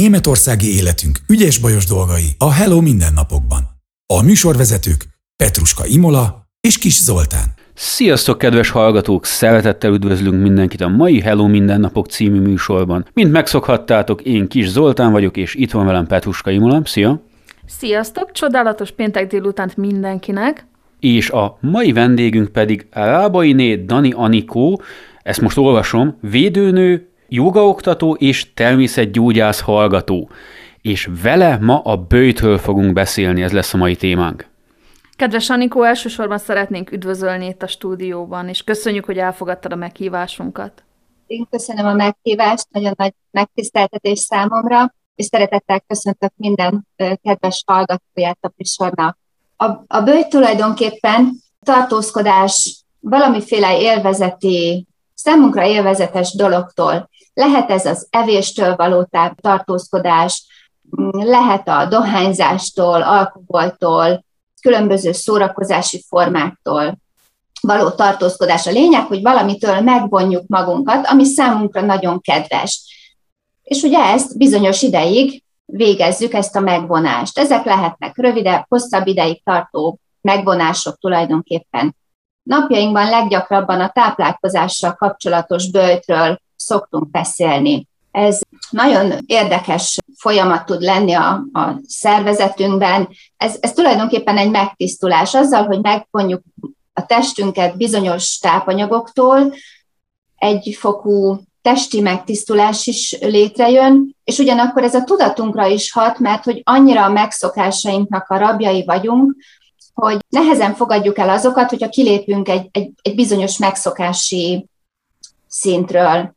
Németországi életünk ügyes-bajos dolgai a Hello mindennapokban. A műsorvezetők Petruska Imola és Kis Zoltán. Sziasztok, kedves hallgatók! Szeretettel üdvözlünk mindenkit a mai Hello Mindennapok című műsorban. Mint megszokhattátok, én Kis Zoltán vagyok, és itt van velem Petruska Imola. Szia! Sziasztok! Csodálatos péntek délutánt mindenkinek! És a mai vendégünk pedig Rábainé Dani Anikó, ezt most olvasom, védőnő, jogaoktató és természetgyógyász hallgató. És vele ma a bőjtől fogunk beszélni, ez lesz a mai témánk. Kedves Anikó, elsősorban szeretnénk üdvözölni itt a stúdióban, és köszönjük, hogy elfogadtad a meghívásunkat. Én köszönöm a meghívást, nagyon nagy megtiszteltetés számomra, és szeretettel köszöntök minden kedves hallgatóját a műsornak. A, a bőjt tulajdonképpen tartózkodás valamiféle élvezeti, számunkra élvezetes dologtól. Lehet ez az evéstől való tartózkodás, lehet a dohányzástól, alkoholtól, különböző szórakozási formáktól való tartózkodás. A lényeg, hogy valamitől megvonjuk magunkat, ami számunkra nagyon kedves. És ugye ezt bizonyos ideig végezzük, ezt a megvonást. Ezek lehetnek rövidebb, hosszabb ideig tartó megvonások tulajdonképpen. Napjainkban leggyakrabban a táplálkozással kapcsolatos bőjtről szoktunk beszélni. Ez nagyon érdekes folyamat tud lenni a, a szervezetünkben. Ez, ez tulajdonképpen egy megtisztulás azzal, hogy megvonjuk a testünket bizonyos tápanyagoktól, egyfokú testi megtisztulás is létrejön, és ugyanakkor ez a tudatunkra is hat, mert hogy annyira a megszokásainknak a rabjai vagyunk, hogy nehezen fogadjuk el azokat, hogyha kilépünk egy, egy, egy bizonyos megszokási szintről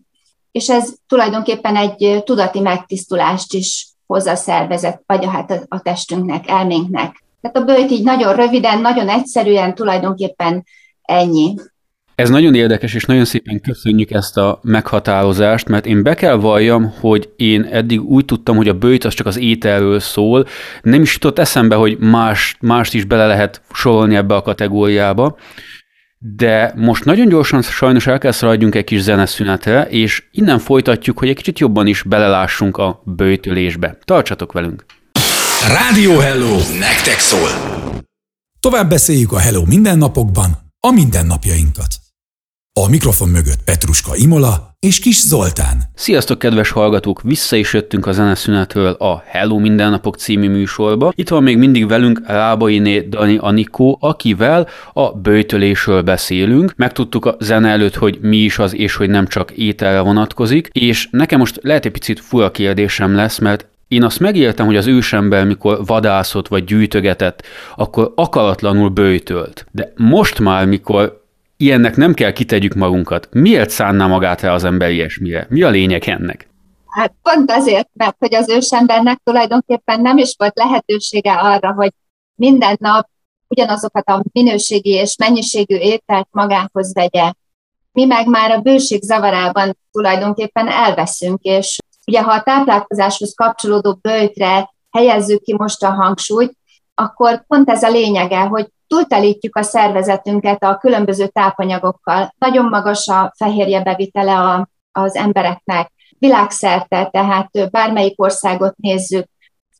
és ez tulajdonképpen egy tudati megtisztulást is hoz a szervezet, vagy a, hát a testünknek, elménknek. Tehát a bőjt így nagyon röviden, nagyon egyszerűen tulajdonképpen ennyi. Ez nagyon érdekes, és nagyon szépen köszönjük ezt a meghatározást, mert én be kell valljam, hogy én eddig úgy tudtam, hogy a bőjt az csak az ételről szól, nem is jutott eszembe, hogy más, mást is bele lehet sorolni ebbe a kategóriába. De most nagyon gyorsan sajnos el kell szaladjunk egy kis zeneszünetre, és innen folytatjuk, hogy egy kicsit jobban is belelássunk a bőjtölésbe. Tartsatok velünk! Rádió Hello! Nektek szól! Tovább beszéljük a Hello mindennapokban, a mindennapjainkat. A mikrofon mögött Petruska Imola és Kis Zoltán. Sziasztok, kedves hallgatók! Vissza is jöttünk a zeneszünetről a Hello Mindennapok című műsorba. Itt van még mindig velünk Rábainé Dani Anikó, akivel a bőjtölésről beszélünk. Megtudtuk a zene előtt, hogy mi is az, és hogy nem csak ételre vonatkozik. És nekem most lehet egy picit fura kérdésem lesz, mert én azt megéltem, hogy az ősember, mikor vadászott vagy gyűjtögetett, akkor akaratlanul bőjtölt. De most már, mikor ilyennek nem kell kitegyük magunkat. Miért szánná magát rá az ember ilyesmire? Mi a lényeg ennek? Hát pont azért, mert hogy az ősembernek tulajdonképpen nem is volt lehetősége arra, hogy minden nap ugyanazokat a minőségi és mennyiségű ételt magához vegye. Mi meg már a bőség zavarában tulajdonképpen elveszünk, és ugye ha a táplálkozáshoz kapcsolódó bőjtre helyezzük ki most a hangsúlyt, akkor pont ez a lényege, hogy túltelítjük a szervezetünket a különböző tápanyagokkal. Nagyon magas a fehérje bevitele a, az embereknek, világszerte, tehát bármelyik országot nézzük.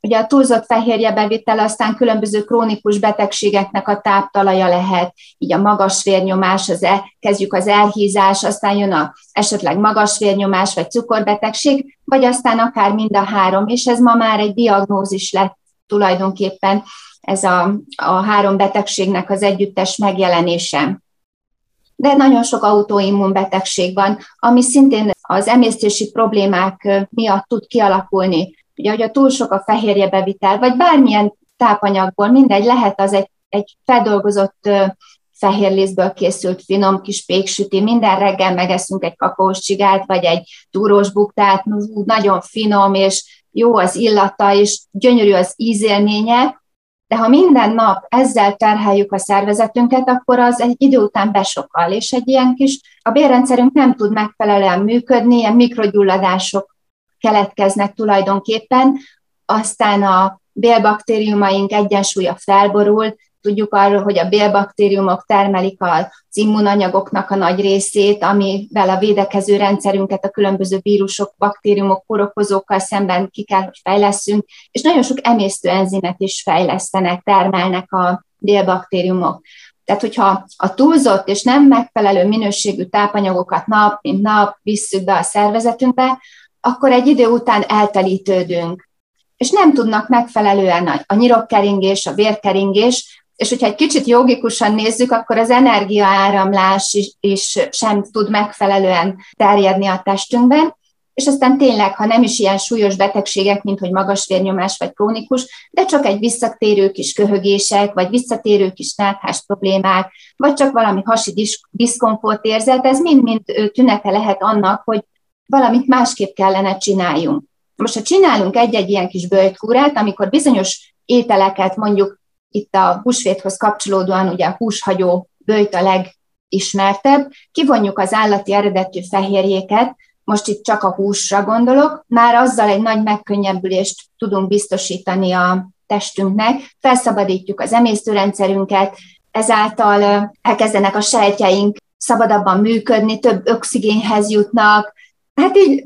Ugye a túlzott fehérje bevitel aztán különböző krónikus betegségeknek a táptalaja lehet, így a magas vérnyomás, az el, kezdjük az elhízás, aztán jön a esetleg magas vérnyomás vagy cukorbetegség, vagy aztán akár mind a három, és ez ma már egy diagnózis lett tulajdonképpen ez a, a három betegségnek az együttes megjelenése. De nagyon sok autoimmunbetegség van, ami szintén az emésztési problémák miatt tud kialakulni. Ugye, hogy a túl sok a fehérje bevitel, vagy bármilyen tápanyagból, mindegy, lehet az egy, egy feldolgozott fehérlészből készült finom kis péksüti, minden reggel megeszünk egy kakaós csigát, vagy egy túrós buktát, nagyon finom, és jó az illata, és gyönyörű az ízélménye, de ha minden nap ezzel terheljük a szervezetünket, akkor az egy idő után besokal, és egy ilyen kis, a bérrendszerünk nem tud megfelelően működni, ilyen mikrogyulladások keletkeznek tulajdonképpen, aztán a bélbaktériumaink egyensúlya felborul, Tudjuk arról, hogy a bélbaktériumok termelik az immunanyagoknak a nagy részét, amivel a védekező rendszerünket a különböző vírusok, baktériumok, korokozókkal szemben ki kell, hogy fejleszünk, és nagyon sok emésztőenzimet is fejlesztenek, termelnek a bélbaktériumok. Tehát, hogyha a túlzott és nem megfelelő minőségű tápanyagokat nap mint nap visszük be a szervezetünkbe, akkor egy idő után eltelítődünk, és nem tudnak megfelelően a nyirokkeringés, a vérkeringés, és hogyha egy kicsit jogikusan nézzük, akkor az energiaáramlás is, is sem tud megfelelően terjedni a testünkben, és aztán tényleg, ha nem is ilyen súlyos betegségek, mint hogy magas vérnyomás vagy krónikus, de csak egy visszatérő kis köhögések, vagy visszatérő kis náthás problémák, vagy csak valami hasi diszkomfort érzet, ez mind-mind tünete lehet annak, hogy valamit másképp kellene csináljunk. Most, ha csinálunk egy-egy ilyen kis bőjtkúrát, amikor bizonyos ételeket mondjuk itt a húsvéthoz kapcsolódóan, ugye a húshagyó bőjt a legismertebb, kivonjuk az állati eredetű fehérjéket, most itt csak a húsra gondolok, már azzal egy nagy megkönnyebbülést tudunk biztosítani a testünknek, felszabadítjuk az emésztőrendszerünket, ezáltal elkezdenek a sejtjeink szabadabban működni, több oxigénhez jutnak, hát így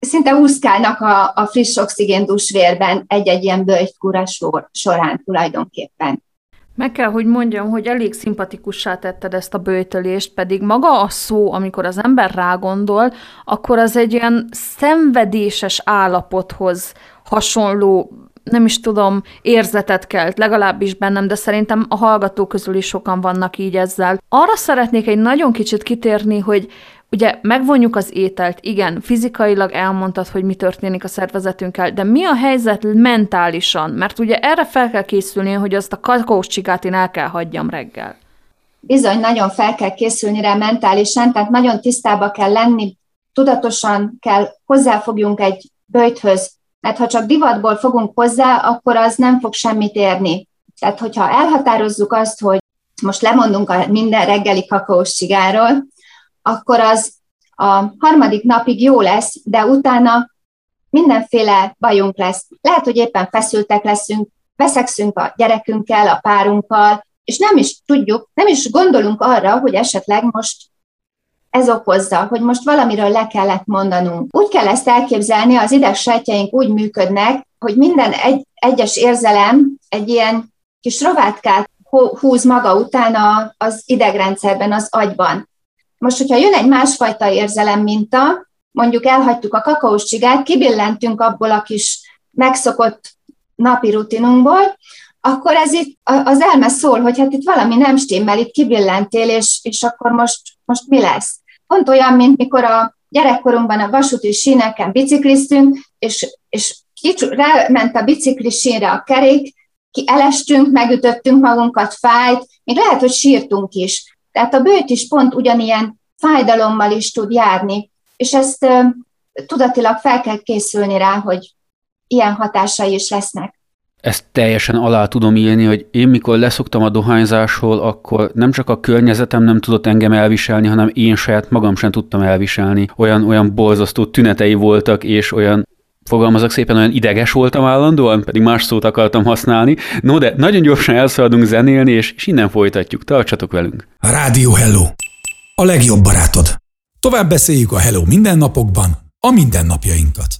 szinte úszkálnak a, a friss oxigéndús vérben egy-egy ilyen bőjtkúra sor, során tulajdonképpen. Meg kell, hogy mondjam, hogy elég szimpatikussá tetted ezt a bőtölést, pedig maga a szó, amikor az ember rágondol, akkor az egy olyan szenvedéses állapothoz hasonló nem is tudom, érzetet kelt, legalábbis bennem, de szerintem a hallgatók közül is sokan vannak így ezzel. Arra szeretnék egy nagyon kicsit kitérni, hogy Ugye megvonjuk az ételt, igen, fizikailag elmondtad, hogy mi történik a szervezetünkkel, de mi a helyzet mentálisan? Mert ugye erre fel kell készülni, hogy azt a kakaós csigát én el kell hagyjam reggel. Bizony, nagyon fel kell készülni rá mentálisan, tehát nagyon tisztába kell lenni, tudatosan kell hozzáfogjunk egy bőjthöz, mert ha csak divatból fogunk hozzá, akkor az nem fog semmit érni. Tehát, hogyha elhatározzuk azt, hogy most lemondunk a minden reggeli kakaós csigáról, akkor az a harmadik napig jó lesz, de utána mindenféle bajunk lesz. Lehet, hogy éppen feszültek leszünk, veszekszünk a gyerekünkkel, a párunkkal, és nem is tudjuk, nem is gondolunk arra, hogy esetleg most ez okozza, hogy most valamiről le kellett mondanunk. Úgy kell ezt elképzelni, az idegsejtjeink úgy működnek, hogy minden egy, egyes érzelem egy ilyen kis rovátkát húz maga után az idegrendszerben, az agyban. Most, hogyha jön egy másfajta érzelem minta, mondjuk elhagytuk a kakaós csigát, kibillentünk abból a kis megszokott napi rutinunkból, akkor ez itt az elme szól, hogy hát itt valami nem stimmel, itt kibillentél, és, és akkor most, most mi lesz? Pont olyan, mint mikor a gyerekkorunkban a vasúti síneken bicikliztünk, és, és ráment a bicikli sínre a kerék, ki elestünk, megütöttünk magunkat, fájt, még lehet, hogy sírtunk is. Tehát a bőt is pont ugyanilyen fájdalommal is tud járni, és ezt tudatilag fel kell készülni rá, hogy ilyen hatásai is lesznek. Ezt teljesen alá tudom írni, hogy én mikor leszoktam a dohányzásról, akkor nem csak a környezetem nem tudott engem elviselni, hanem én saját magam sem tudtam elviselni. Olyan, olyan borzasztó tünetei voltak, és olyan fogalmazok szépen, olyan ideges voltam állandóan, pedig más szót akartam használni. No, de nagyon gyorsan elszaladunk zenélni, és, és innen folytatjuk. Tartsatok velünk! Rádió Hello! A legjobb barátod! Tovább beszéljük a Hello mindennapokban, a mindennapjainkat.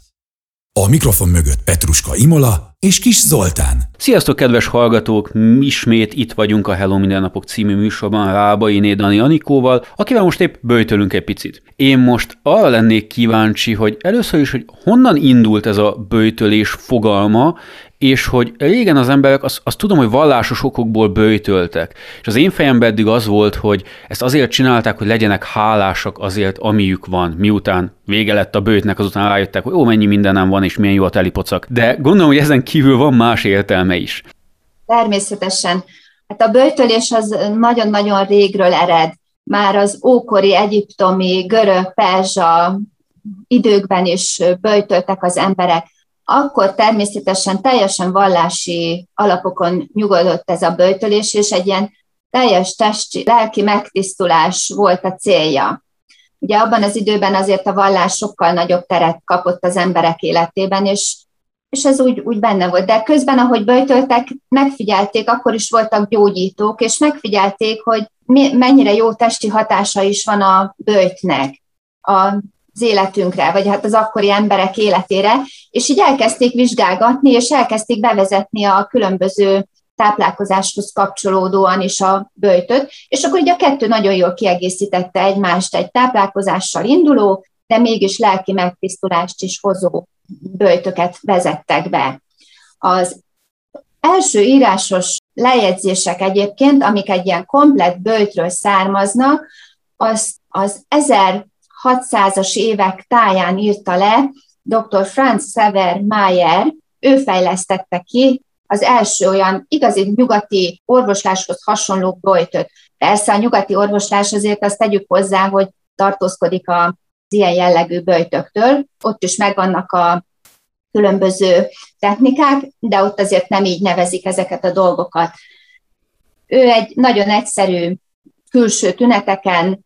A mikrofon mögött Petruska Imola és Kis Zoltán. Sziasztok, kedves hallgatók! Ismét itt vagyunk a Hello Mindennapok című műsorban Rábai Dani Anikóval, akivel most épp böjtölünk egy picit. Én most arra lennék kíváncsi, hogy először is, hogy honnan indult ez a böjtölés fogalma, és hogy régen az emberek, azt, azt tudom, hogy vallásos okokból bőjtöltek. És az én fejemben eddig az volt, hogy ezt azért csinálták, hogy legyenek hálásak azért, amiük van, miután vége lett a bőjtnek, azután rájöttek, hogy ó, mennyi mindenem van, és milyen jó a telipocak. De gondolom, hogy ezen kívül van más értelme is. Természetesen. Hát a bőjtölés az nagyon-nagyon régről ered. Már az ókori egyiptomi, görög, perzsa időkben is bőjtöltek az emberek akkor természetesen teljesen vallási alapokon nyugodott ez a böjtölés, és egy ilyen teljes testi, lelki megtisztulás volt a célja. Ugye abban az időben azért a vallás sokkal nagyobb teret kapott az emberek életében, és és ez úgy, úgy benne volt. De közben, ahogy böjtöltek, megfigyelték, akkor is voltak gyógyítók, és megfigyelték, hogy mi, mennyire jó testi hatása is van a böjtnek az életünkre, vagy hát az akkori emberek életére, és így elkezdték vizsgálgatni, és elkezdték bevezetni a különböző táplálkozáshoz kapcsolódóan is a böjtöt, és akkor ugye a kettő nagyon jól kiegészítette egymást egy táplálkozással induló, de mégis lelki megtisztulást is hozó böjtöket vezettek be. Az első írásos lejegyzések egyébként, amik egy ilyen komplet böjtről származnak, az, az 1600-as évek táján írta le dr. Franz Sever Mayer, ő fejlesztette ki az első olyan igazi nyugati orvosláshoz hasonló böjtöt. Persze a nyugati orvoslás azért azt tegyük hozzá, hogy tartózkodik a ilyen jellegű böjtöktől. Ott is megvannak a különböző technikák, de ott azért nem így nevezik ezeket a dolgokat. Ő egy nagyon egyszerű külső tüneteken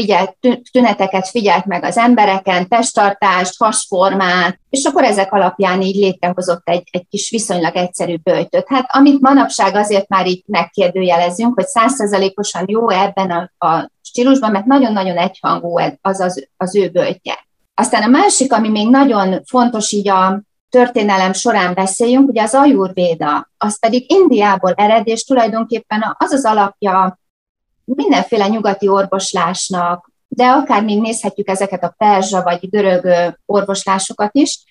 figyelt, tüneteket figyelt meg az embereken, testtartást, hasformát, és akkor ezek alapján így létrehozott egy, egy kis viszonylag egyszerű böjtöt. Hát amit manapság azért már így megkérdőjelezünk, hogy százszerzalékosan jó ebben a, a stílusban, mert nagyon-nagyon egyhangú az, az az ő böjtje. Aztán a másik, ami még nagyon fontos így a történelem során beszéljünk, ugye az ajurvéda, az pedig Indiából ered, és tulajdonképpen az az alapja mindenféle nyugati orvoslásnak, de akár még nézhetjük ezeket a perzsa vagy görög orvoslásokat is,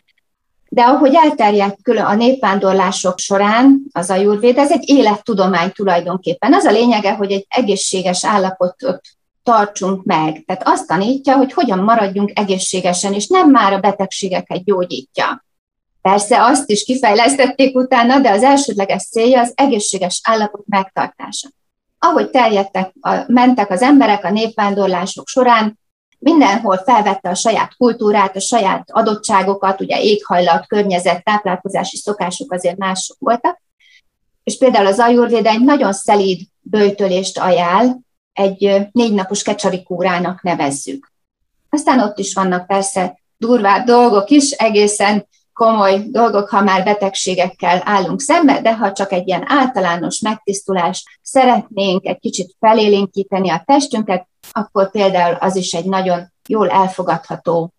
de ahogy elterjedt külön a népvándorlások során az ajurvéd, ez egy élettudomány tulajdonképpen. Az a lényege, hogy egy egészséges állapotot tartsunk meg. Tehát azt tanítja, hogy hogyan maradjunk egészségesen, és nem már a betegségeket gyógyítja. Persze azt is kifejlesztették utána, de az elsődleges célja az egészséges állapot megtartása. Ahogy terjedtek, mentek az emberek a népvándorlások során, mindenhol felvette a saját kultúrát, a saját adottságokat, ugye éghajlat, környezet, táplálkozási szokások azért mások voltak, és például az ajurvéda egy nagyon szelíd bőjtölést ajánl, egy négy napos kecsarikúrának nevezzük. Aztán ott is vannak persze durvább dolgok is, egészen komoly dolgok, ha már betegségekkel állunk szembe, de ha csak egy ilyen általános megtisztulást szeretnénk egy kicsit felélénkíteni a testünket, akkor például az is egy nagyon jól elfogadható,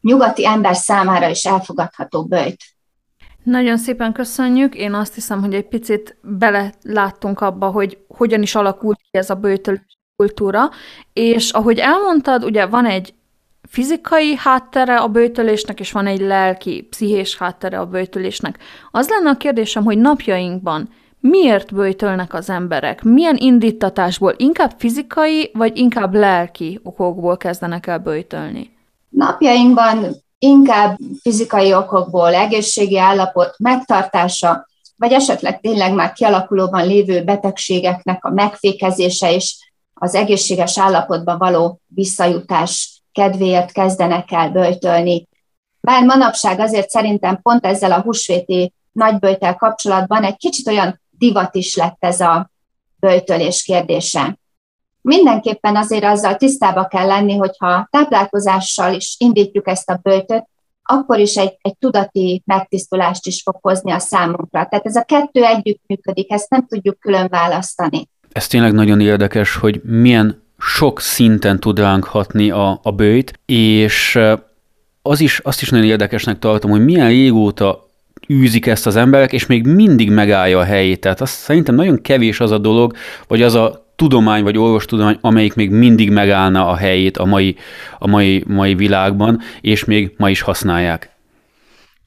nyugati ember számára is elfogadható bőjt. Nagyon szépen köszönjük. Én azt hiszem, hogy egy picit beleláttunk abba, hogy hogyan is alakult ki ez a bőjtölés kultúra, és ahogy elmondtad, ugye van egy fizikai háttere a bőtölésnek, és van egy lelki, pszichés háttere a bőtölésnek. Az lenne a kérdésem, hogy napjainkban miért bőtölnek az emberek? Milyen indítatásból? Inkább fizikai, vagy inkább lelki okokból kezdenek el bőtölni? Napjainkban inkább fizikai okokból, egészségi állapot megtartása, vagy esetleg tényleg már kialakulóban lévő betegségeknek a megfékezése és az egészséges állapotba való visszajutás kedvéért kezdenek el böjtölni. Bár manapság azért szerintem pont ezzel a húsvéti nagyböjtel kapcsolatban egy kicsit olyan divat is lett ez a böjtölés kérdése. Mindenképpen azért azzal tisztába kell lenni, hogyha táplálkozással is indítjuk ezt a böjtöt, akkor is egy, egy tudati megtisztulást is fog hozni a számunkra. Tehát ez a kettő együtt működik, ezt nem tudjuk külön választani. Ez tényleg nagyon érdekes, hogy milyen sok szinten tud ránk hatni a, a bőjt, és az is, azt is nagyon érdekesnek tartom, hogy milyen régóta űzik ezt az emberek, és még mindig megállja a helyét. Tehát azt szerintem nagyon kevés az a dolog, vagy az a tudomány, vagy orvostudomány, amelyik még mindig megállna a helyét a mai, a mai, mai világban, és még ma is használják.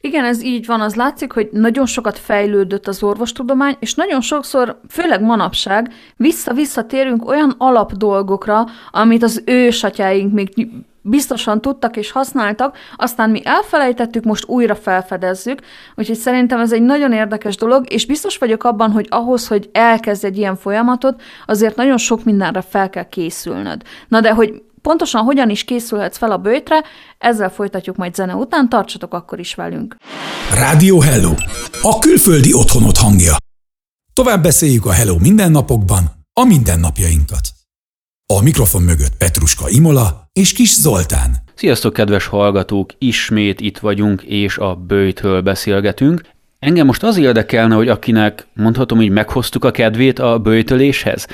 Igen, ez így van. Az látszik, hogy nagyon sokat fejlődött az orvostudomány, és nagyon sokszor, főleg manapság, vissza-visszatérünk olyan alapdolgokra, amit az ősatyáink még biztosan tudtak és használtak, aztán mi elfelejtettük, most újra felfedezzük, úgyhogy szerintem ez egy nagyon érdekes dolog, és biztos vagyok abban, hogy ahhoz, hogy elkezd egy ilyen folyamatot, azért nagyon sok mindenre fel kell készülnöd. Na de hogy Pontosan hogyan is készülhetsz fel a bőjtre, ezzel folytatjuk majd zene után, tartsatok akkor is velünk. Rádió Hello, a külföldi otthonot hangja. Tovább beszéljük a Hello mindennapokban, a mindennapjainkat. A mikrofon mögött Petruska Imola és Kis Zoltán. Sziasztok, kedves hallgatók! Ismét itt vagyunk, és a bőjtől beszélgetünk. Engem most az érdekelne, hogy akinek mondhatom, hogy meghoztuk a kedvét a bőjtöléshez,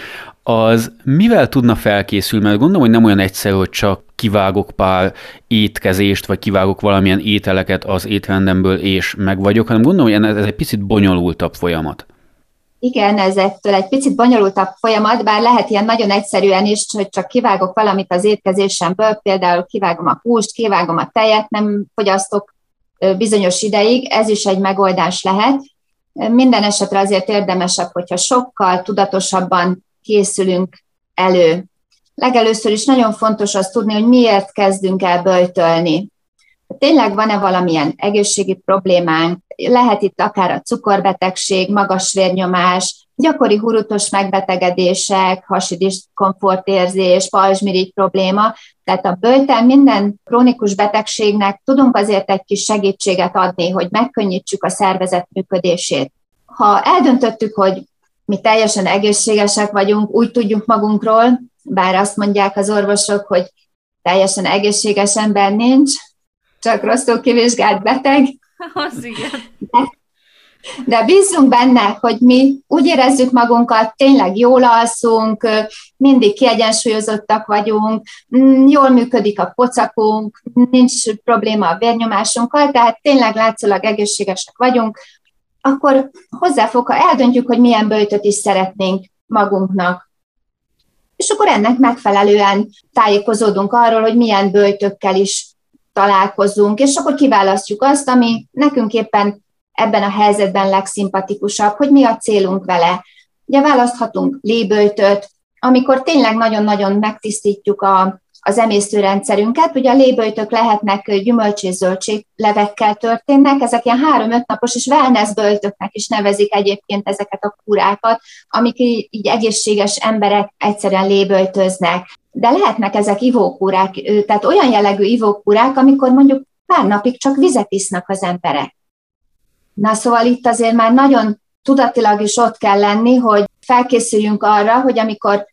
az mivel tudna felkészülni? Mert gondolom, hogy nem olyan egyszerű, hogy csak kivágok pár étkezést, vagy kivágok valamilyen ételeket az étrendemből, és meg vagyok, hanem gondolom, hogy ez egy picit bonyolultabb folyamat. Igen, ez ettől egy picit bonyolultabb folyamat, bár lehet ilyen nagyon egyszerűen is, hogy csak kivágok valamit az étkezésemből, például kivágom a húst, kivágom a tejet, nem fogyasztok bizonyos ideig, ez is egy megoldás lehet. Minden esetre azért érdemesebb, hogyha sokkal tudatosabban készülünk elő. Legelőször is nagyon fontos azt tudni, hogy miért kezdünk el böjtölni. Tényleg van-e valamilyen egészségi problémánk, lehet itt akár a cukorbetegség, magas vérnyomás, gyakori hurutos megbetegedések, hasi diszkomfortérzés, pajzsmirigy probléma. Tehát a bőten minden krónikus betegségnek tudunk azért egy kis segítséget adni, hogy megkönnyítsük a szervezet működését. Ha eldöntöttük, hogy mi teljesen egészségesek vagyunk, úgy tudjuk magunkról, bár azt mondják az orvosok, hogy teljesen egészséges ember nincs, csak rosszul kivizsgált beteg. Az igen. De, de bízunk benne, hogy mi úgy érezzük magunkat, tényleg jól alszunk, mindig kiegyensúlyozottak vagyunk, mm, jól működik a pocakunk, nincs probléma a vérnyomásunkkal, tehát tényleg látszólag egészségesek vagyunk, akkor hozzáfog, ha eldöntjük, hogy milyen bőjtöt is szeretnénk magunknak. És akkor ennek megfelelően tájékozódunk arról, hogy milyen bőjtökkel is találkozunk, és akkor kiválasztjuk azt, ami nekünk éppen ebben a helyzetben legszimpatikusabb, hogy mi a célunk vele. Ugye választhatunk lébőjtöt, amikor tényleg nagyon-nagyon megtisztítjuk a, az emésztőrendszerünket. Ugye a lébőjtök lehetnek gyümölcs és zöldséglevekkel történnek, ezek ilyen három-öt napos és wellness bőjtöknek is nevezik egyébként ezeket a kúrákat, amik így, egészséges emberek egyszerűen lébőjtöznek de lehetnek ezek ivókúrák, tehát olyan jellegű ivókúrák, amikor mondjuk pár napig csak vizet isznak az emberek. Na szóval itt azért már nagyon tudatilag is ott kell lenni, hogy felkészüljünk arra, hogy amikor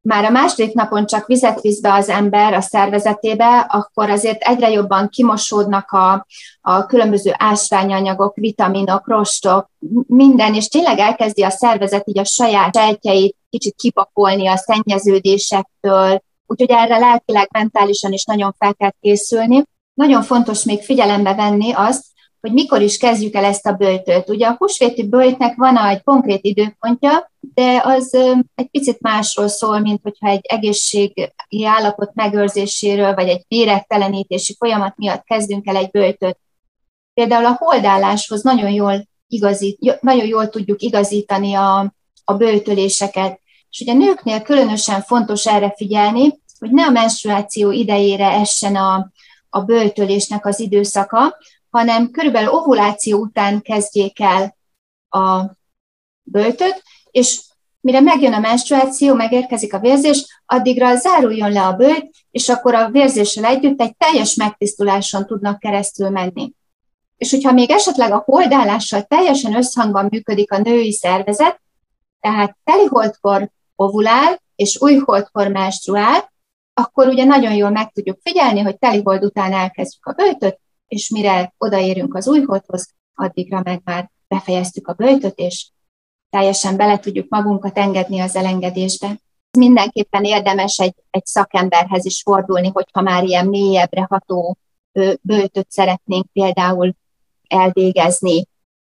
már a második napon csak vizet visz be az ember a szervezetébe, akkor azért egyre jobban kimosódnak a, a különböző ásványanyagok, vitaminok, rostok, minden, és tényleg elkezdi a szervezet így a saját sejtjeit kicsit kipakolni a szennyeződésektől, úgyhogy erre lelkileg, mentálisan is nagyon fel kell készülni. Nagyon fontos még figyelembe venni azt, hogy mikor is kezdjük el ezt a bőjtöt. Ugye a húsvéti bőjtnek van egy konkrét időpontja, de az egy picit másról szól, mint hogyha egy egészségi állapot megőrzéséről, vagy egy méregtelenítési folyamat miatt kezdünk el egy bőjtöt. Például a holdálláshoz nagyon jól, igazít, nagyon jól tudjuk igazítani a, a bőjtöléseket. És ugye nőknél különösen fontos erre figyelni, hogy ne a menstruáció idejére essen a, a bőjtölésnek az időszaka, hanem körülbelül ovuláció után kezdjék el a bőjtöt, és mire megjön a menstruáció, megérkezik a vérzés, addigra záruljon le a bőjt, és akkor a vérzéssel együtt egy teljes megtisztuláson tudnak keresztül menni. És hogyha még esetleg a holdállással teljesen összhangban működik a női szervezet, tehát teliholdkor ovulál, és újholdkor menstruál, akkor ugye nagyon jól meg tudjuk figyelni, hogy telihold után elkezdjük a bőjtöt, és mire odaérünk az újholdhoz, addigra meg már befejeztük a bőjtöt, és teljesen bele tudjuk magunkat engedni az elengedésbe. Mindenképpen érdemes egy, egy szakemberhez is fordulni, hogyha már ilyen mélyebbre ható bőjtöt szeretnénk például elvégezni.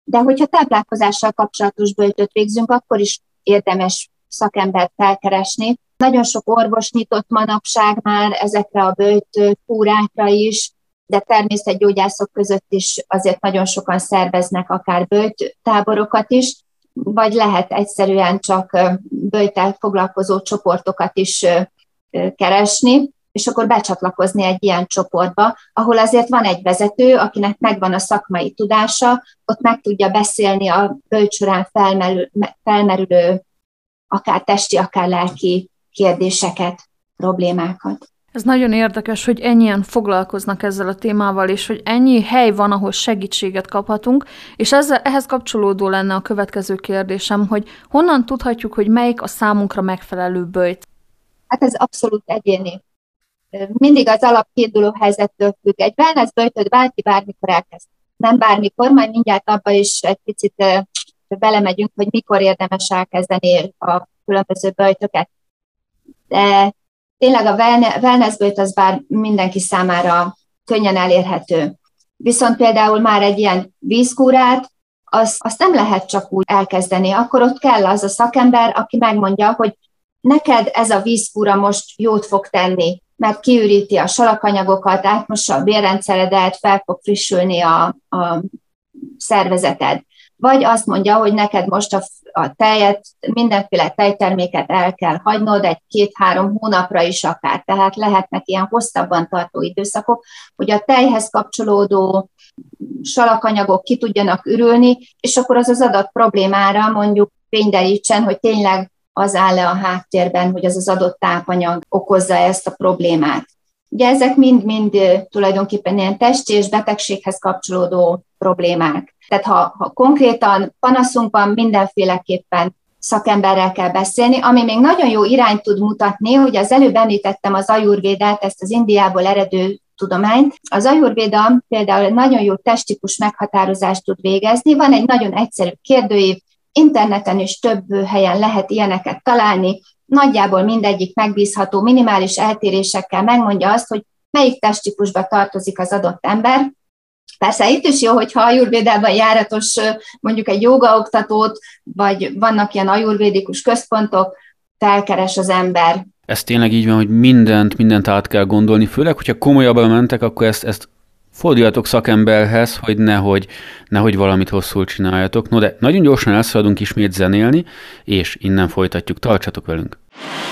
De hogyha táplálkozással kapcsolatos bőjtöt végzünk, akkor is érdemes szakembert felkeresni. Nagyon sok orvos nyitott manapság már ezekre a bőjt kúrákra is, de természetgyógyászok között is azért nagyon sokan szerveznek akár bőjt táborokat is, vagy lehet egyszerűen csak bőjtel foglalkozó csoportokat is keresni, és akkor becsatlakozni egy ilyen csoportba, ahol azért van egy vezető, akinek megvan a szakmai tudása, ott meg tudja beszélni a bőjt során felmerül, felmerülő akár testi, akár lelki kérdéseket, problémákat. Ez nagyon érdekes, hogy ennyien foglalkoznak ezzel a témával, és hogy ennyi hely van, ahol segítséget kaphatunk, és ezzel, ehhez kapcsolódó lenne a következő kérdésem, hogy honnan tudhatjuk, hogy melyik a számunkra megfelelő bőjt? Hát ez abszolút egyéni. mindig az alapkérdülő helyzettől függ. Egy wellness böjtöt bárki bármikor elkezd. Nem bármikor, majd mindjárt abba is egy picit belemegyünk, hogy mikor érdemes elkezdeni a különböző böjtöket. De tényleg a wellness böjt az bár mindenki számára könnyen elérhető. Viszont például már egy ilyen vízkúrát, azt, azt nem lehet csak úgy elkezdeni. Akkor ott kell az a szakember, aki megmondja, hogy neked ez a vízkúra most jót fog tenni, mert kiüríti a salakanyagokat, átmossa a bérrendszeredet, fel fog frissülni a, a szervezeted. Vagy azt mondja, hogy neked most a, a tejet, mindenféle tejterméket el kell hagynod egy két-három hónapra is akár. Tehát lehetnek ilyen hosszabban tartó időszakok, hogy a tejhez kapcsolódó salakanyagok ki tudjanak ürülni, és akkor az az adott problémára mondjuk fényderítsen, hogy tényleg az áll-e a háttérben, hogy az az adott tápanyag okozza ezt a problémát. Ugye ezek mind-mind tulajdonképpen ilyen testi és betegséghez kapcsolódó problémák. Tehát ha, ha konkrétan panaszunk van, mindenféleképpen szakemberrel kell beszélni, ami még nagyon jó irányt tud mutatni, hogy az előbb említettem az ajurvédát, ezt az Indiából eredő tudományt. Az ajurvéda például nagyon jó testtípus meghatározást tud végezni, van egy nagyon egyszerű kérdőív, interneten is több helyen lehet ilyeneket találni, nagyjából mindegyik megbízható, minimális eltérésekkel megmondja azt, hogy melyik testtípusba tartozik az adott ember, Persze itt is jó, hogyha ajurvédában járatos mondjuk egy jogaoktatót, vagy vannak ilyen ajurvédikus központok, felkeres az ember. Ez tényleg így van, hogy mindent, mindent át kell gondolni, főleg, hogyha komolyabbra mentek, akkor ezt, ezt forduljatok szakemberhez, hogy nehogy, nehogy valamit hosszul csináljatok. No de nagyon gyorsan elszaladunk ismét zenélni, és innen folytatjuk. Tartsatok velünk!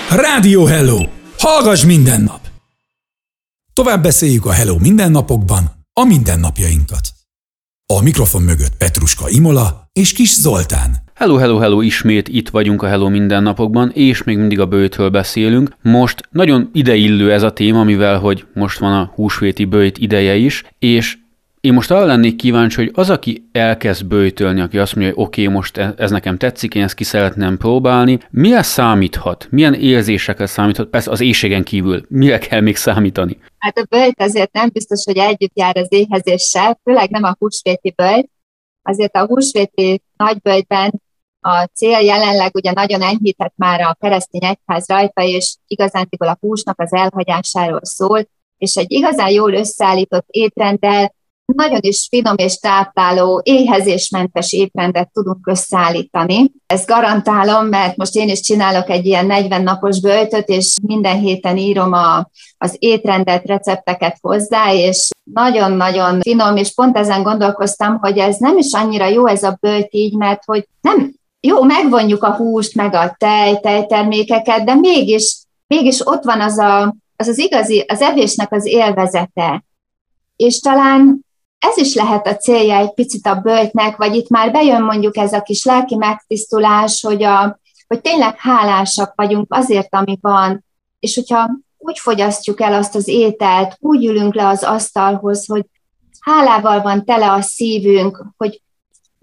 Rádió Hello! Hallgass minden nap! Tovább beszéljük a Hello mindennapokban a mindennapjainkat. A mikrofon mögött Petruska Imola és Kis Zoltán. Hello, hello, hello, ismét itt vagyunk a Hello mindennapokban, és még mindig a bőjtől beszélünk. Most nagyon ideillő ez a téma, mivel hogy most van a húsvéti bőjt ideje is, és én most arra lennék kíváncsi, hogy az, aki elkezd bőjtölni, aki azt mondja, hogy oké, okay, most e- ez nekem tetszik, én ezt ki szeretném próbálni, mire számíthat? Milyen érzésekre számíthat? Persze az éjségen kívül. Mire kell még számítani? Hát a bőjt azért nem biztos, hogy együtt jár az éhezéssel, főleg nem a húsvéti bőjt. Azért a húsvéti nagybőjtben a cél jelenleg ugye nagyon enyhített már a keresztény egyház rajta, és igazándiból a húsnak az elhagyásáról szól, és egy igazán jól összeállított étrenddel nagyon is finom és tápláló, éhezésmentes étrendet tudunk összeállítani. Ezt garantálom, mert most én is csinálok egy ilyen 40 napos böltöt, és minden héten írom a, az étrendet, recepteket hozzá, és nagyon-nagyon finom, és pont ezen gondolkoztam, hogy ez nem is annyira jó ez a bölt így, mert hogy nem, jó, megvonjuk a húst, meg a tej, tejtermékeket, de mégis, mégis ott van az, a, az az igazi, az evésnek az élvezete. És talán ez is lehet a célja egy picit a böltnek, vagy itt már bejön mondjuk ez a kis lelki megtisztulás, hogy, a, hogy tényleg hálásak vagyunk azért, ami van, és hogyha úgy fogyasztjuk el azt az ételt, úgy ülünk le az asztalhoz, hogy hálával van tele a szívünk, hogy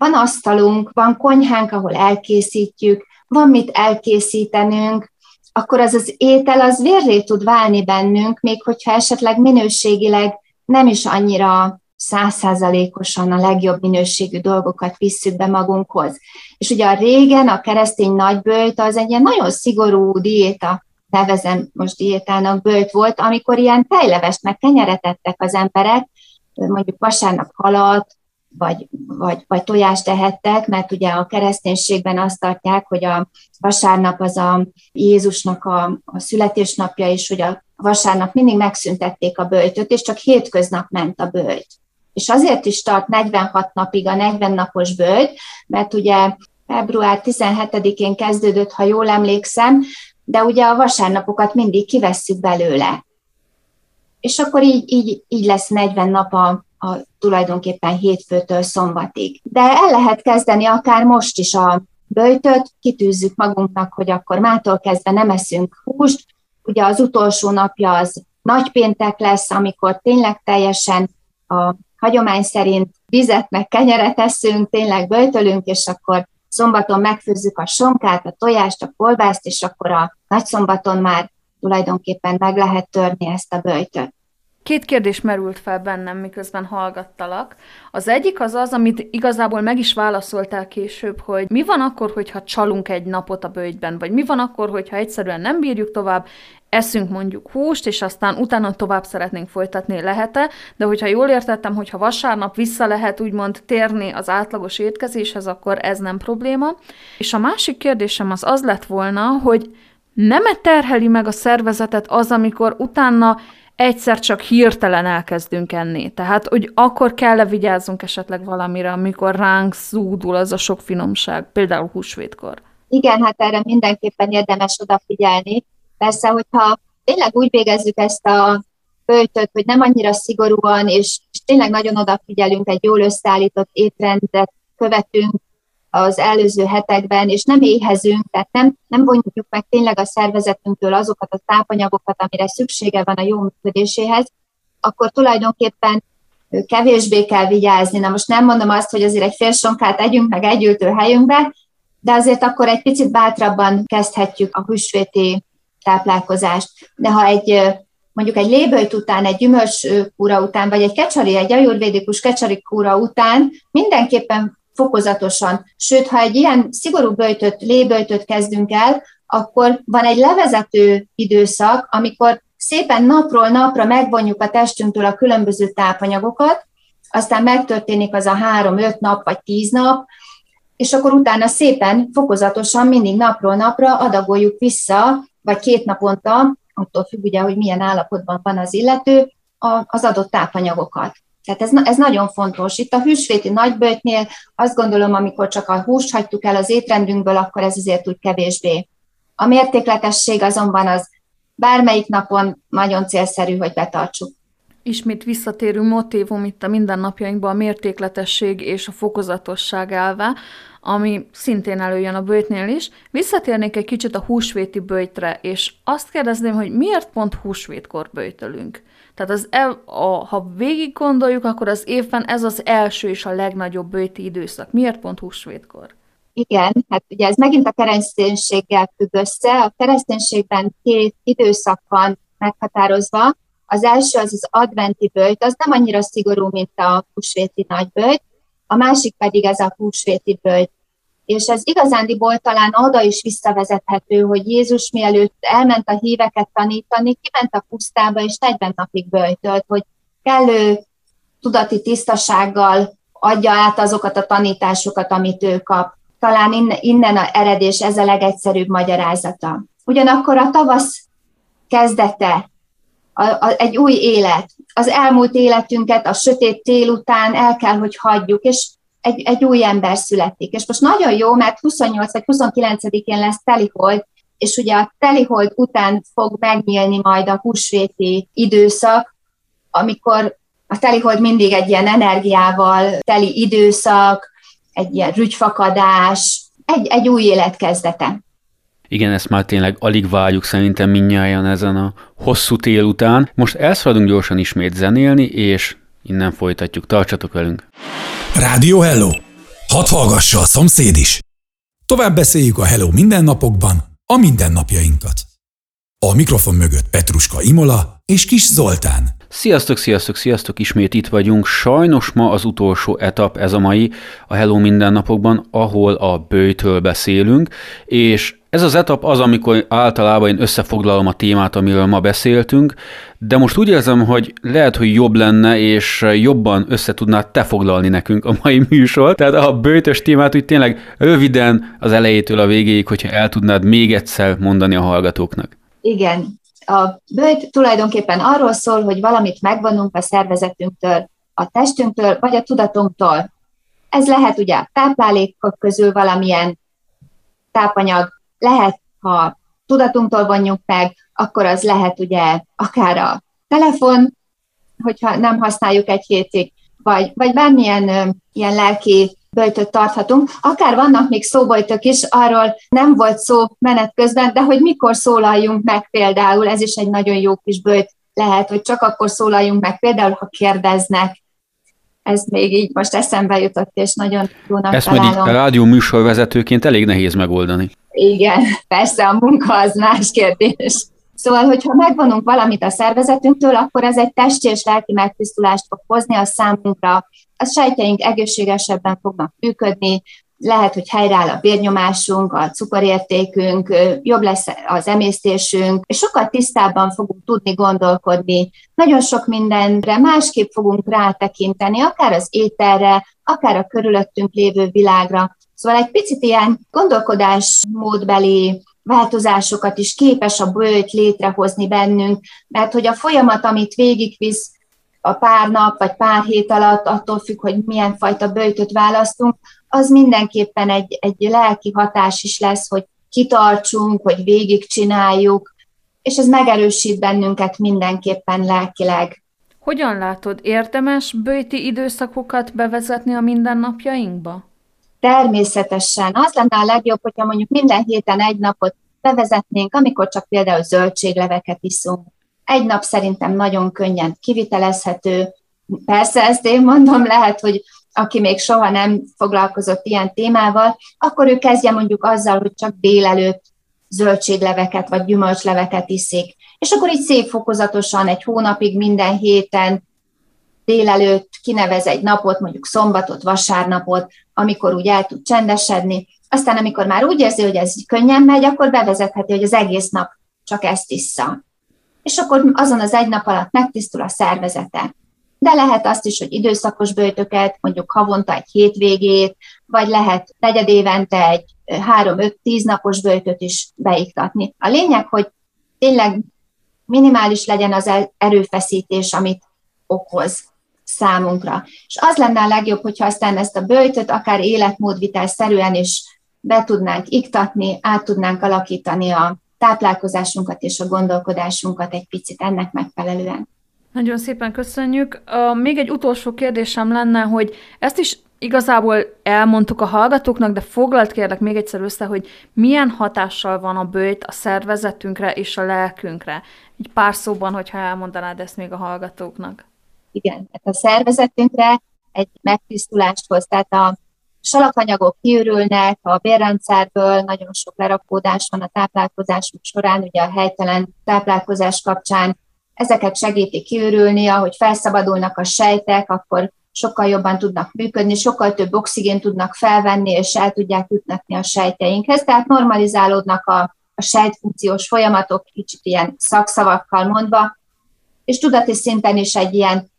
van asztalunk, van konyhánk, ahol elkészítjük, van mit elkészítenünk, akkor az az étel az vérré tud válni bennünk, még hogyha esetleg minőségileg nem is annyira százszázalékosan a legjobb minőségű dolgokat visszük be magunkhoz. És ugye a régen a keresztény nagybölt az egy ilyen nagyon szigorú diéta, nevezem most diétának bölt volt, amikor ilyen tejlevest meg kenyeret ettek az emberek, mondjuk vasárnap halat, vagy, vagy, vagy tojást tehettek, mert ugye a kereszténységben azt tartják, hogy a vasárnap az a Jézusnak a, a születésnapja, és hogy a vasárnap mindig megszüntették a böltöt, és csak hétköznap ment a bölt. És azért is tart 46 napig a 40 napos bölt, mert ugye február 17-én kezdődött, ha jól emlékszem, de ugye a vasárnapokat mindig kivesszük belőle. És akkor így, így, így lesz 40 nap a, a tulajdonképpen hétfőtől szombatig. De el lehet kezdeni akár most is a böjtöt, kitűzzük magunknak, hogy akkor mától kezdve nem eszünk húst. Ugye az utolsó napja az nagypéntek lesz, amikor tényleg teljesen a hagyomány szerint vizet meg kenyeret eszünk, tényleg böjtölünk, és akkor szombaton megfőzzük a sonkát, a tojást, a kolbászt, és akkor a nagyszombaton már tulajdonképpen meg lehet törni ezt a böjtöt. Két kérdés merült fel bennem, miközben hallgattalak. Az egyik az az, amit igazából meg is válaszoltál később, hogy mi van akkor, hogyha csalunk egy napot a bőjtben, vagy mi van akkor, hogyha egyszerűen nem bírjuk tovább, eszünk mondjuk húst, és aztán utána tovább szeretnénk folytatni, lehet-e, de hogyha jól értettem, hogyha vasárnap vissza lehet úgymond térni az átlagos étkezéshez, akkor ez nem probléma. És a másik kérdésem az az lett volna, hogy nem -e terheli meg a szervezetet az, amikor utána egyszer csak hirtelen elkezdünk enni. Tehát, hogy akkor kell-e vigyázzunk esetleg valamire, amikor ránk zúdul az a sok finomság, például húsvétkor. Igen, hát erre mindenképpen érdemes odafigyelni. Persze, hogyha tényleg úgy végezzük ezt a böjtöt, hogy nem annyira szigorúan, és, és tényleg nagyon odafigyelünk, egy jól összeállított étrendet követünk, az előző hetekben, és nem éhezünk, tehát nem, nem vonjuk meg tényleg a szervezetünktől azokat a tápanyagokat, amire szüksége van a jó működéséhez, akkor tulajdonképpen kevésbé kell vigyázni. Na most nem mondom azt, hogy azért egy fél sonkát együnk meg egy ültő helyünkbe, de azért akkor egy picit bátrabban kezdhetjük a húsvéti táplálkozást. De ha egy mondjuk egy léböjt után, egy gyümölcskúra után, vagy egy kecsari, egy ajurvédikus kecsari kúra után mindenképpen fokozatosan. Sőt, ha egy ilyen szigorú böjtöt, léböjtöt kezdünk el, akkor van egy levezető időszak, amikor szépen napról napra megvonjuk a testünktől a különböző tápanyagokat, aztán megtörténik az a három-öt nap vagy tíz nap, és akkor utána szépen, fokozatosan mindig napról napra adagoljuk vissza, vagy két naponta, attól függ ugye, hogy milyen állapotban van az illető, az adott tápanyagokat. Tehát ez, ez nagyon fontos. Itt a hűsvéti nagyböjtnél azt gondolom, amikor csak a húst hagytuk el az étrendünkből, akkor ez azért úgy kevésbé. A mértékletesség azonban az bármelyik napon nagyon célszerű, hogy betartsuk. Ismét visszatérő motívum itt a mindennapjainkban a mértékletesség és a fokozatosság elve, ami szintén előjön a bőjtnél is. Visszatérnék egy kicsit a húsvéti bőjtre, és azt kérdezném, hogy miért pont húsvétkor bőjtölünk? Tehát az a, ha végig gondoljuk, akkor az évben ez az első és a legnagyobb bőti időszak. Miért pont húsvétkor? Igen, hát ugye ez megint a kereszténységgel függ össze. A kereszténységben két időszak van meghatározva. Az első az az adventi bőjt, az nem annyira szigorú, mint a húsvéti nagybőjt, a másik pedig ez a húsvéti bőjt és ez igazándiból talán oda is visszavezethető, hogy Jézus mielőtt elment a híveket tanítani, kiment a pusztába, és 40 napig böjtölt, hogy kellő tudati tisztasággal adja át azokat a tanításokat, amit ő kap. Talán innen, innen a eredés, ez a legegyszerűbb magyarázata. Ugyanakkor a tavasz kezdete, a, a, egy új élet, az elmúlt életünket a sötét tél után el kell, hogy hagyjuk, és egy, egy új ember születik. És most nagyon jó, mert 28 vagy 29-én lesz telihold, és ugye a telihold után fog megnyílni majd a húsvéti időszak, amikor a telihold mindig egy ilyen energiával teli időszak, egy ilyen rügyfakadás, egy, egy új élet kezdete. Igen, ezt már tényleg alig várjuk szerintem minnyáján ezen a hosszú tél után. Most elszaladunk gyorsan ismét zenélni, és innen folytatjuk. Tartsatok velünk! Rádió Hello! Hadd hallgassa a szomszéd is! Tovább beszéljük a Hello mindennapokban a mindennapjainkat. A mikrofon mögött Petruska Imola és Kis Zoltán. Sziasztok, sziasztok, sziasztok, ismét itt vagyunk. Sajnos ma az utolsó etap ez a mai a Hello mindennapokban, ahol a bőjtől beszélünk, és ez az etap az, amikor általában én összefoglalom a témát, amiről ma beszéltünk, de most úgy érzem, hogy lehet, hogy jobb lenne, és jobban összetudnád te foglalni nekünk a mai műsor. Tehát a bőtös témát úgy tényleg röviden az elejétől a végéig, hogyha el tudnád még egyszer mondani a hallgatóknak. Igen. A bőjt tulajdonképpen arról szól, hogy valamit megvonunk a szervezetünktől, a testünktől, vagy a tudatunktól. Ez lehet ugye táplálékok közül valamilyen tápanyag, lehet, ha tudatunktól vonjuk meg, akkor az lehet ugye akár a telefon, hogyha nem használjuk egy hétig, vagy, vagy bármilyen ö, ilyen lelki böjtöt tarthatunk. Akár vannak még szóbojtok is, arról nem volt szó menet közben, de hogy mikor szólaljunk meg például, ez is egy nagyon jó kis böjt lehet, hogy csak akkor szólaljunk meg, például ha kérdeznek, ez még így most eszembe jutott, és nagyon jónak Ezt találom. Ezt rádió műsorvezetőként elég nehéz megoldani. Igen, persze a munka az más kérdés. Szóval, hogyha megvonunk valamit a szervezetünktől, akkor ez egy testi és lelki megtisztulást fog hozni a számunkra. A sejtjeink egészségesebben fognak működni, lehet, hogy helyreáll a vérnyomásunk, a cukorértékünk, jobb lesz az emésztésünk, és sokkal tisztábban fogunk tudni gondolkodni. Nagyon sok mindenre másképp fogunk rátekinteni, akár az ételre, akár a körülöttünk lévő világra. Szóval egy picit ilyen gondolkodásmódbeli változásokat is képes a bőjt létrehozni bennünk, mert hogy a folyamat, amit végigvisz a pár nap vagy pár hét alatt, attól függ, hogy milyen fajta bőjtöt választunk, az mindenképpen egy, egy lelki hatás is lesz, hogy kitartsunk, hogy végigcsináljuk, és ez megerősít bennünket mindenképpen lelkileg. Hogyan látod, érdemes bőti időszakokat bevezetni a mindennapjainkba? Természetesen. Az lenne a legjobb, hogyha mondjuk minden héten egy napot bevezetnénk, amikor csak például zöldségleveket iszunk. Egy nap szerintem nagyon könnyen kivitelezhető. Persze ezt én mondom, lehet, hogy aki még soha nem foglalkozott ilyen témával, akkor ő kezdje mondjuk azzal, hogy csak délelőtt zöldségleveket vagy gyümölcsleveket iszik. És akkor így szép fokozatosan egy hónapig minden héten délelőtt kinevez egy napot, mondjuk szombatot, vasárnapot, amikor úgy el tud csendesedni. Aztán amikor már úgy érzi, hogy ez könnyen megy, akkor bevezetheti, hogy az egész nap csak ezt issza. És akkor azon az egy nap alatt megtisztul a szervezete de lehet azt is, hogy időszakos bőtöket, mondjuk havonta egy hétvégét, vagy lehet negyed évente egy három-öt-tíz napos bőtöt is beiktatni. A lényeg, hogy tényleg minimális legyen az erőfeszítés, amit okoz számunkra. És az lenne a legjobb, hogyha aztán ezt a bőjtöt akár szerűen is be tudnánk iktatni, át tudnánk alakítani a táplálkozásunkat és a gondolkodásunkat egy picit ennek megfelelően. Nagyon szépen köszönjük. Még egy utolsó kérdésem lenne, hogy ezt is igazából elmondtuk a hallgatóknak, de foglalt kérlek még egyszer össze, hogy milyen hatással van a bőjt a szervezetünkre és a lelkünkre. Egy pár szóban, hogyha elmondanád ezt még a hallgatóknak. Igen, tehát a szervezetünkre egy megtisztulást hoz, tehát a salakanyagok kiürülnek, a bérrendszerből nagyon sok lerakódás van a táplálkozásunk során, ugye a helytelen táplálkozás kapcsán. Ezeket segíti kiürülni, ahogy felszabadulnak a sejtek, akkor sokkal jobban tudnak működni, sokkal több oxigént tudnak felvenni, és el tudják jutnatni a sejteinkhez, tehát normalizálódnak a, a sejtfunkciós folyamatok, kicsit ilyen szakszavakkal mondva, és tudati szinten is egy ilyen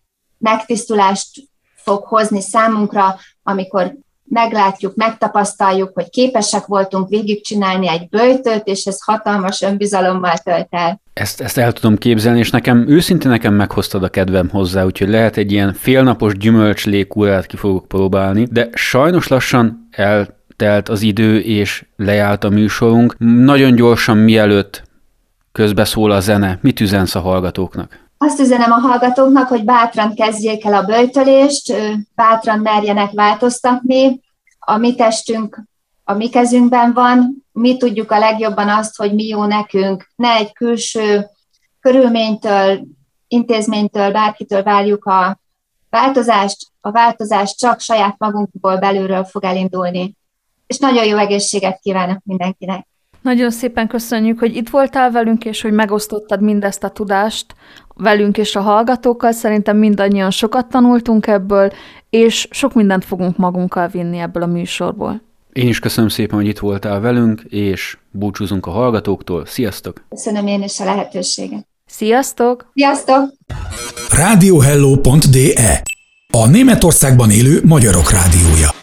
megtisztulást fog hozni számunkra, amikor meglátjuk, megtapasztaljuk, hogy képesek voltunk végigcsinálni egy böjtöt, és ez hatalmas önbizalommal tölt el. Ezt, ezt el tudom képzelni, és nekem őszintén nekem meghoztad a kedvem hozzá, úgyhogy lehet egy ilyen félnapos gyümölcslékúrát ki fogok próbálni, de sajnos lassan eltelt az idő, és lejárt a műsorunk. Nagyon gyorsan mielőtt közbeszól a zene, mit üzensz a hallgatóknak? Azt üzenem a hallgatóknak, hogy bátran kezdjék el a böjtölést, bátran merjenek változtatni. A mi testünk a mi kezünkben van, mi tudjuk a legjobban azt, hogy mi jó nekünk. Ne egy külső körülménytől, intézménytől, bárkitől várjuk a változást, a változás csak saját magunkból belülről fog elindulni. És nagyon jó egészséget kívánok mindenkinek! Nagyon szépen köszönjük, hogy itt voltál velünk, és hogy megosztottad mindezt a tudást velünk és a hallgatókkal. Szerintem mindannyian sokat tanultunk ebből, és sok mindent fogunk magunkkal vinni ebből a műsorból. Én is köszönöm szépen, hogy itt voltál velünk, és búcsúzunk a hallgatóktól. Sziasztok! Köszönöm én is a lehetőséget. Sziasztok! Sziasztok! Radiohello.de A Németországban élő magyarok rádiója.